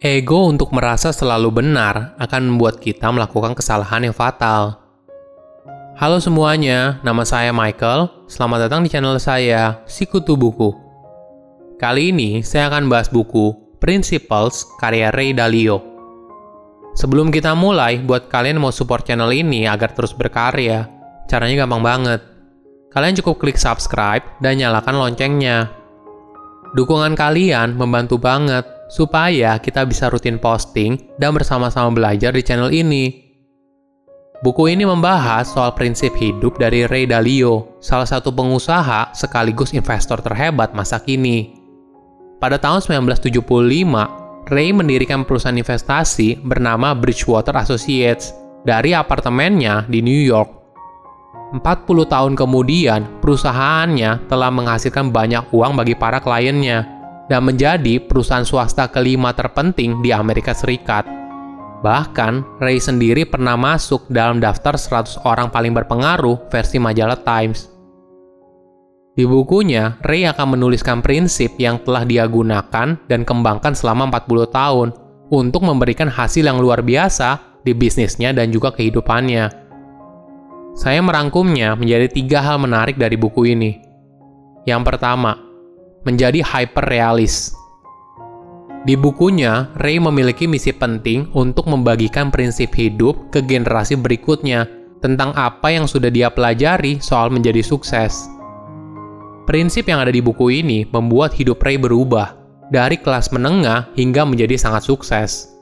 Ego untuk merasa selalu benar akan membuat kita melakukan kesalahan yang fatal. Halo semuanya, nama saya Michael. Selamat datang di channel saya, Sikutu Buku. Kali ini saya akan bahas buku Principles karya Ray Dalio. Sebelum kita mulai, buat kalian mau support channel ini agar terus berkarya, caranya gampang banget. Kalian cukup klik subscribe dan nyalakan loncengnya. Dukungan kalian membantu banget supaya kita bisa rutin posting dan bersama-sama belajar di channel ini. Buku ini membahas soal prinsip hidup dari Ray Dalio, salah satu pengusaha sekaligus investor terhebat masa kini. Pada tahun 1975, Ray mendirikan perusahaan investasi bernama Bridgewater Associates dari apartemennya di New York. 40 tahun kemudian, perusahaannya telah menghasilkan banyak uang bagi para kliennya dan menjadi perusahaan swasta kelima terpenting di Amerika Serikat. Bahkan, Ray sendiri pernah masuk dalam daftar 100 orang paling berpengaruh versi majalah Times. Di bukunya, Ray akan menuliskan prinsip yang telah dia gunakan dan kembangkan selama 40 tahun untuk memberikan hasil yang luar biasa di bisnisnya dan juga kehidupannya. Saya merangkumnya menjadi tiga hal menarik dari buku ini. Yang pertama, menjadi hyper-realis. Di bukunya, Ray memiliki misi penting untuk membagikan prinsip hidup ke generasi berikutnya tentang apa yang sudah dia pelajari soal menjadi sukses. Prinsip yang ada di buku ini membuat hidup Ray berubah dari kelas menengah hingga menjadi sangat sukses.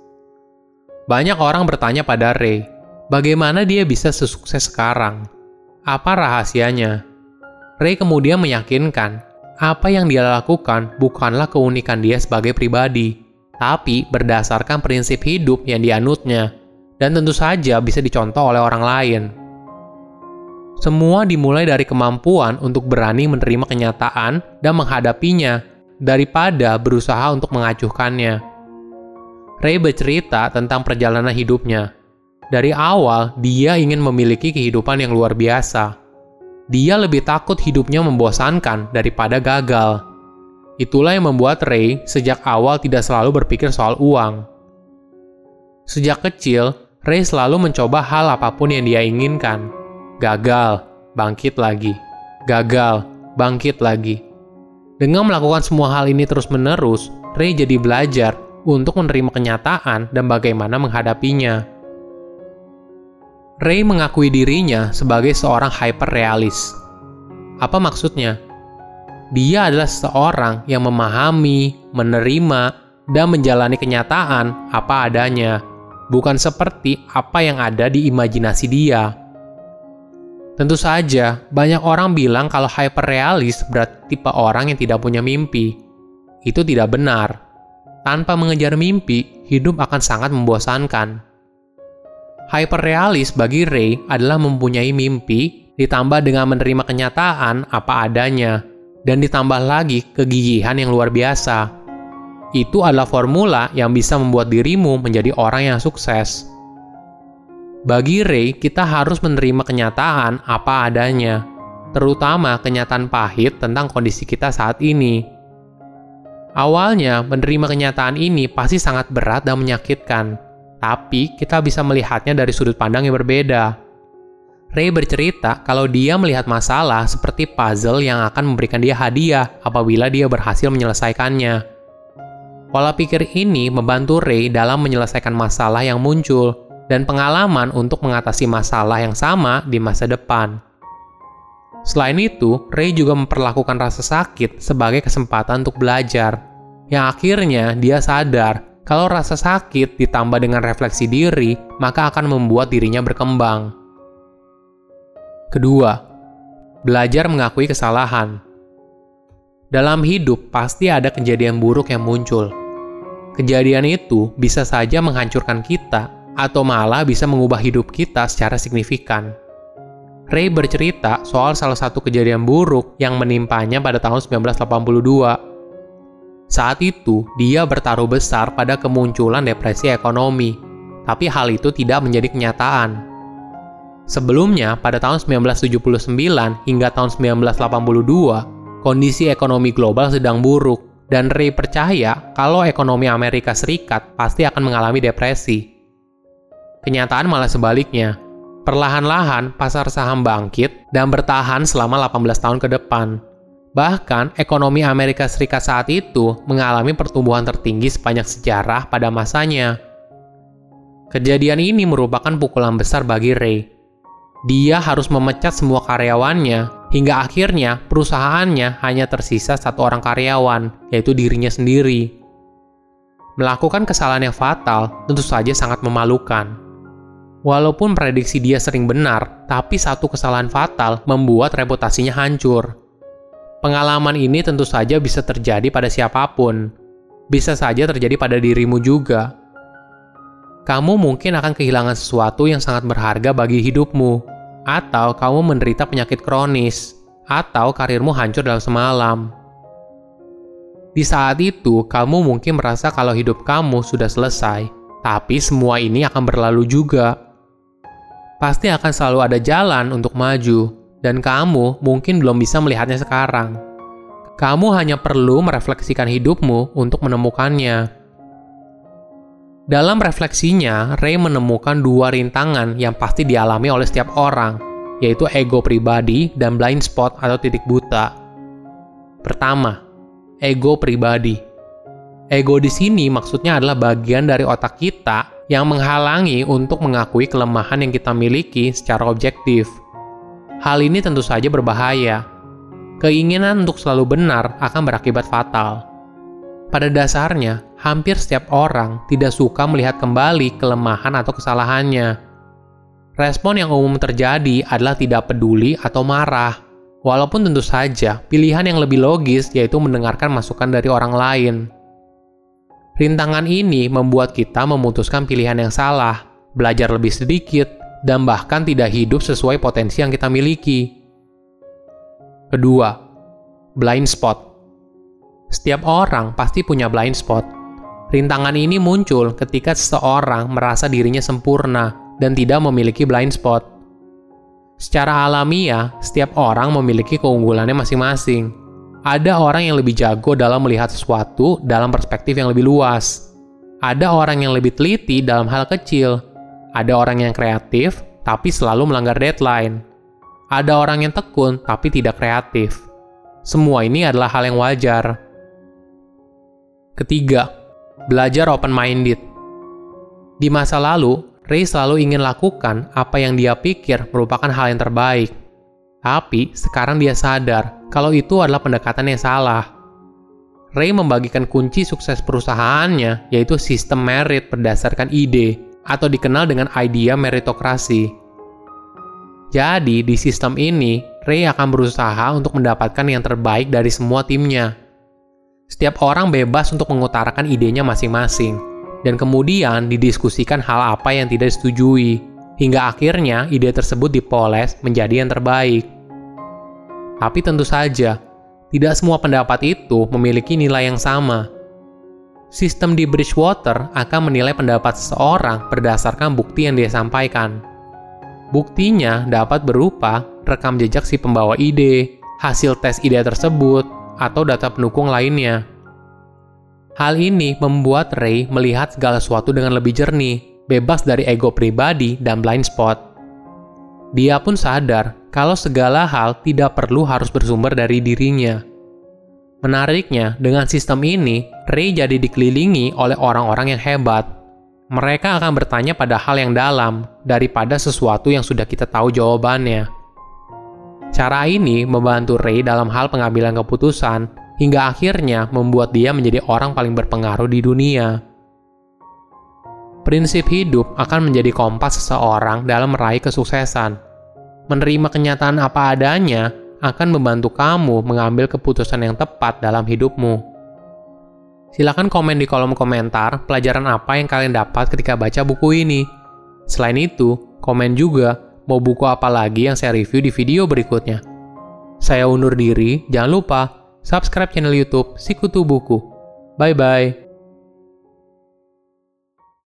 Banyak orang bertanya pada Ray, bagaimana dia bisa sesukses sekarang? Apa rahasianya? Ray kemudian meyakinkan apa yang dia lakukan bukanlah keunikan dia sebagai pribadi, tapi berdasarkan prinsip hidup yang dianutnya, dan tentu saja bisa dicontoh oleh orang lain. Semua dimulai dari kemampuan untuk berani menerima kenyataan dan menghadapinya, daripada berusaha untuk mengacuhkannya. Ray bercerita tentang perjalanan hidupnya. Dari awal, dia ingin memiliki kehidupan yang luar biasa dia lebih takut hidupnya membosankan daripada gagal. Itulah yang membuat Ray sejak awal tidak selalu berpikir soal uang. Sejak kecil, Ray selalu mencoba hal apa pun yang dia inginkan. Gagal, bangkit lagi. Gagal, bangkit lagi. Dengan melakukan semua hal ini terus-menerus, Ray jadi belajar untuk menerima kenyataan dan bagaimana menghadapinya. Ray mengakui dirinya sebagai seorang hyperrealis. Apa maksudnya? Dia adalah seseorang yang memahami, menerima, dan menjalani kenyataan apa adanya, bukan seperti apa yang ada di imajinasi dia. Tentu saja, banyak orang bilang kalau hyperrealis berarti tipe orang yang tidak punya mimpi. Itu tidak benar. Tanpa mengejar mimpi, hidup akan sangat membosankan. Hyperrealis bagi Ray adalah mempunyai mimpi ditambah dengan menerima kenyataan apa adanya dan ditambah lagi kegigihan yang luar biasa. Itu adalah formula yang bisa membuat dirimu menjadi orang yang sukses. Bagi Ray, kita harus menerima kenyataan apa adanya, terutama kenyataan pahit tentang kondisi kita saat ini. Awalnya, menerima kenyataan ini pasti sangat berat dan menyakitkan tapi kita bisa melihatnya dari sudut pandang yang berbeda. Ray bercerita kalau dia melihat masalah seperti puzzle yang akan memberikan dia hadiah apabila dia berhasil menyelesaikannya. Pola pikir ini membantu Ray dalam menyelesaikan masalah yang muncul dan pengalaman untuk mengatasi masalah yang sama di masa depan. Selain itu, Ray juga memperlakukan rasa sakit sebagai kesempatan untuk belajar, yang akhirnya dia sadar kalau rasa sakit ditambah dengan refleksi diri, maka akan membuat dirinya berkembang. Kedua, belajar mengakui kesalahan. Dalam hidup pasti ada kejadian buruk yang muncul. Kejadian itu bisa saja menghancurkan kita atau malah bisa mengubah hidup kita secara signifikan. Ray bercerita soal salah satu kejadian buruk yang menimpanya pada tahun 1982 saat itu, dia bertaruh besar pada kemunculan depresi ekonomi, tapi hal itu tidak menjadi kenyataan. Sebelumnya, pada tahun 1979 hingga tahun 1982, kondisi ekonomi global sedang buruk, dan Ray percaya kalau ekonomi Amerika Serikat pasti akan mengalami depresi. Kenyataan malah sebaliknya. Perlahan-lahan pasar saham bangkit dan bertahan selama 18 tahun ke depan. Bahkan, ekonomi Amerika Serikat saat itu mengalami pertumbuhan tertinggi sepanjang sejarah pada masanya. Kejadian ini merupakan pukulan besar bagi Ray. Dia harus memecat semua karyawannya, hingga akhirnya perusahaannya hanya tersisa satu orang karyawan, yaitu dirinya sendiri. Melakukan kesalahan yang fatal tentu saja sangat memalukan. Walaupun prediksi dia sering benar, tapi satu kesalahan fatal membuat reputasinya hancur. Pengalaman ini tentu saja bisa terjadi pada siapa pun. Bisa saja terjadi pada dirimu juga. Kamu mungkin akan kehilangan sesuatu yang sangat berharga bagi hidupmu, atau kamu menderita penyakit kronis, atau karirmu hancur dalam semalam. Di saat itu, kamu mungkin merasa kalau hidup kamu sudah selesai, tapi semua ini akan berlalu juga pasti akan selalu ada jalan untuk maju, dan kamu mungkin belum bisa melihatnya sekarang. Kamu hanya perlu merefleksikan hidupmu untuk menemukannya. Dalam refleksinya, Ray menemukan dua rintangan yang pasti dialami oleh setiap orang, yaitu ego pribadi dan blind spot atau titik buta. Pertama, ego pribadi. Ego di sini maksudnya adalah bagian dari otak kita yang menghalangi untuk mengakui kelemahan yang kita miliki secara objektif. Hal ini tentu saja berbahaya. Keinginan untuk selalu benar akan berakibat fatal. Pada dasarnya, hampir setiap orang tidak suka melihat kembali kelemahan atau kesalahannya. Respon yang umum terjadi adalah tidak peduli atau marah, walaupun tentu saja pilihan yang lebih logis yaitu mendengarkan masukan dari orang lain. Rintangan ini membuat kita memutuskan pilihan yang salah, belajar lebih sedikit, dan bahkan tidak hidup sesuai potensi yang kita miliki. Kedua, blind spot. Setiap orang pasti punya blind spot. Rintangan ini muncul ketika seseorang merasa dirinya sempurna dan tidak memiliki blind spot. Secara alamiah, setiap orang memiliki keunggulannya masing-masing ada orang yang lebih jago dalam melihat sesuatu dalam perspektif yang lebih luas. Ada orang yang lebih teliti dalam hal kecil. Ada orang yang kreatif, tapi selalu melanggar deadline. Ada orang yang tekun, tapi tidak kreatif. Semua ini adalah hal yang wajar. Ketiga, belajar open-minded. Di masa lalu, Ray selalu ingin lakukan apa yang dia pikir merupakan hal yang terbaik. Tapi sekarang dia sadar kalau itu adalah pendekatan yang salah. Ray membagikan kunci sukses perusahaannya, yaitu sistem merit berdasarkan ide, atau dikenal dengan idea meritokrasi. Jadi, di sistem ini, Ray akan berusaha untuk mendapatkan yang terbaik dari semua timnya. Setiap orang bebas untuk mengutarakan idenya masing-masing, dan kemudian didiskusikan hal apa yang tidak disetujui, hingga akhirnya ide tersebut dipoles menjadi yang terbaik. Tapi tentu saja, tidak semua pendapat itu memiliki nilai yang sama. Sistem di Bridgewater akan menilai pendapat seseorang berdasarkan bukti yang dia sampaikan. Buktinya dapat berupa rekam jejak si pembawa ide, hasil tes ide tersebut, atau data pendukung lainnya. Hal ini membuat Ray melihat segala sesuatu dengan lebih jernih, bebas dari ego pribadi dan blind spot. Dia pun sadar kalau segala hal tidak perlu harus bersumber dari dirinya. Menariknya, dengan sistem ini, Ray jadi dikelilingi oleh orang-orang yang hebat. Mereka akan bertanya pada hal yang dalam daripada sesuatu yang sudah kita tahu jawabannya. Cara ini membantu Ray dalam hal pengambilan keputusan hingga akhirnya membuat dia menjadi orang paling berpengaruh di dunia. Prinsip hidup akan menjadi kompas seseorang dalam meraih kesuksesan menerima kenyataan apa adanya akan membantu kamu mengambil keputusan yang tepat dalam hidupmu. Silahkan komen di kolom komentar pelajaran apa yang kalian dapat ketika baca buku ini. Selain itu, komen juga mau buku apa lagi yang saya review di video berikutnya. Saya undur diri, jangan lupa subscribe channel YouTube Sikutu Buku. Bye bye.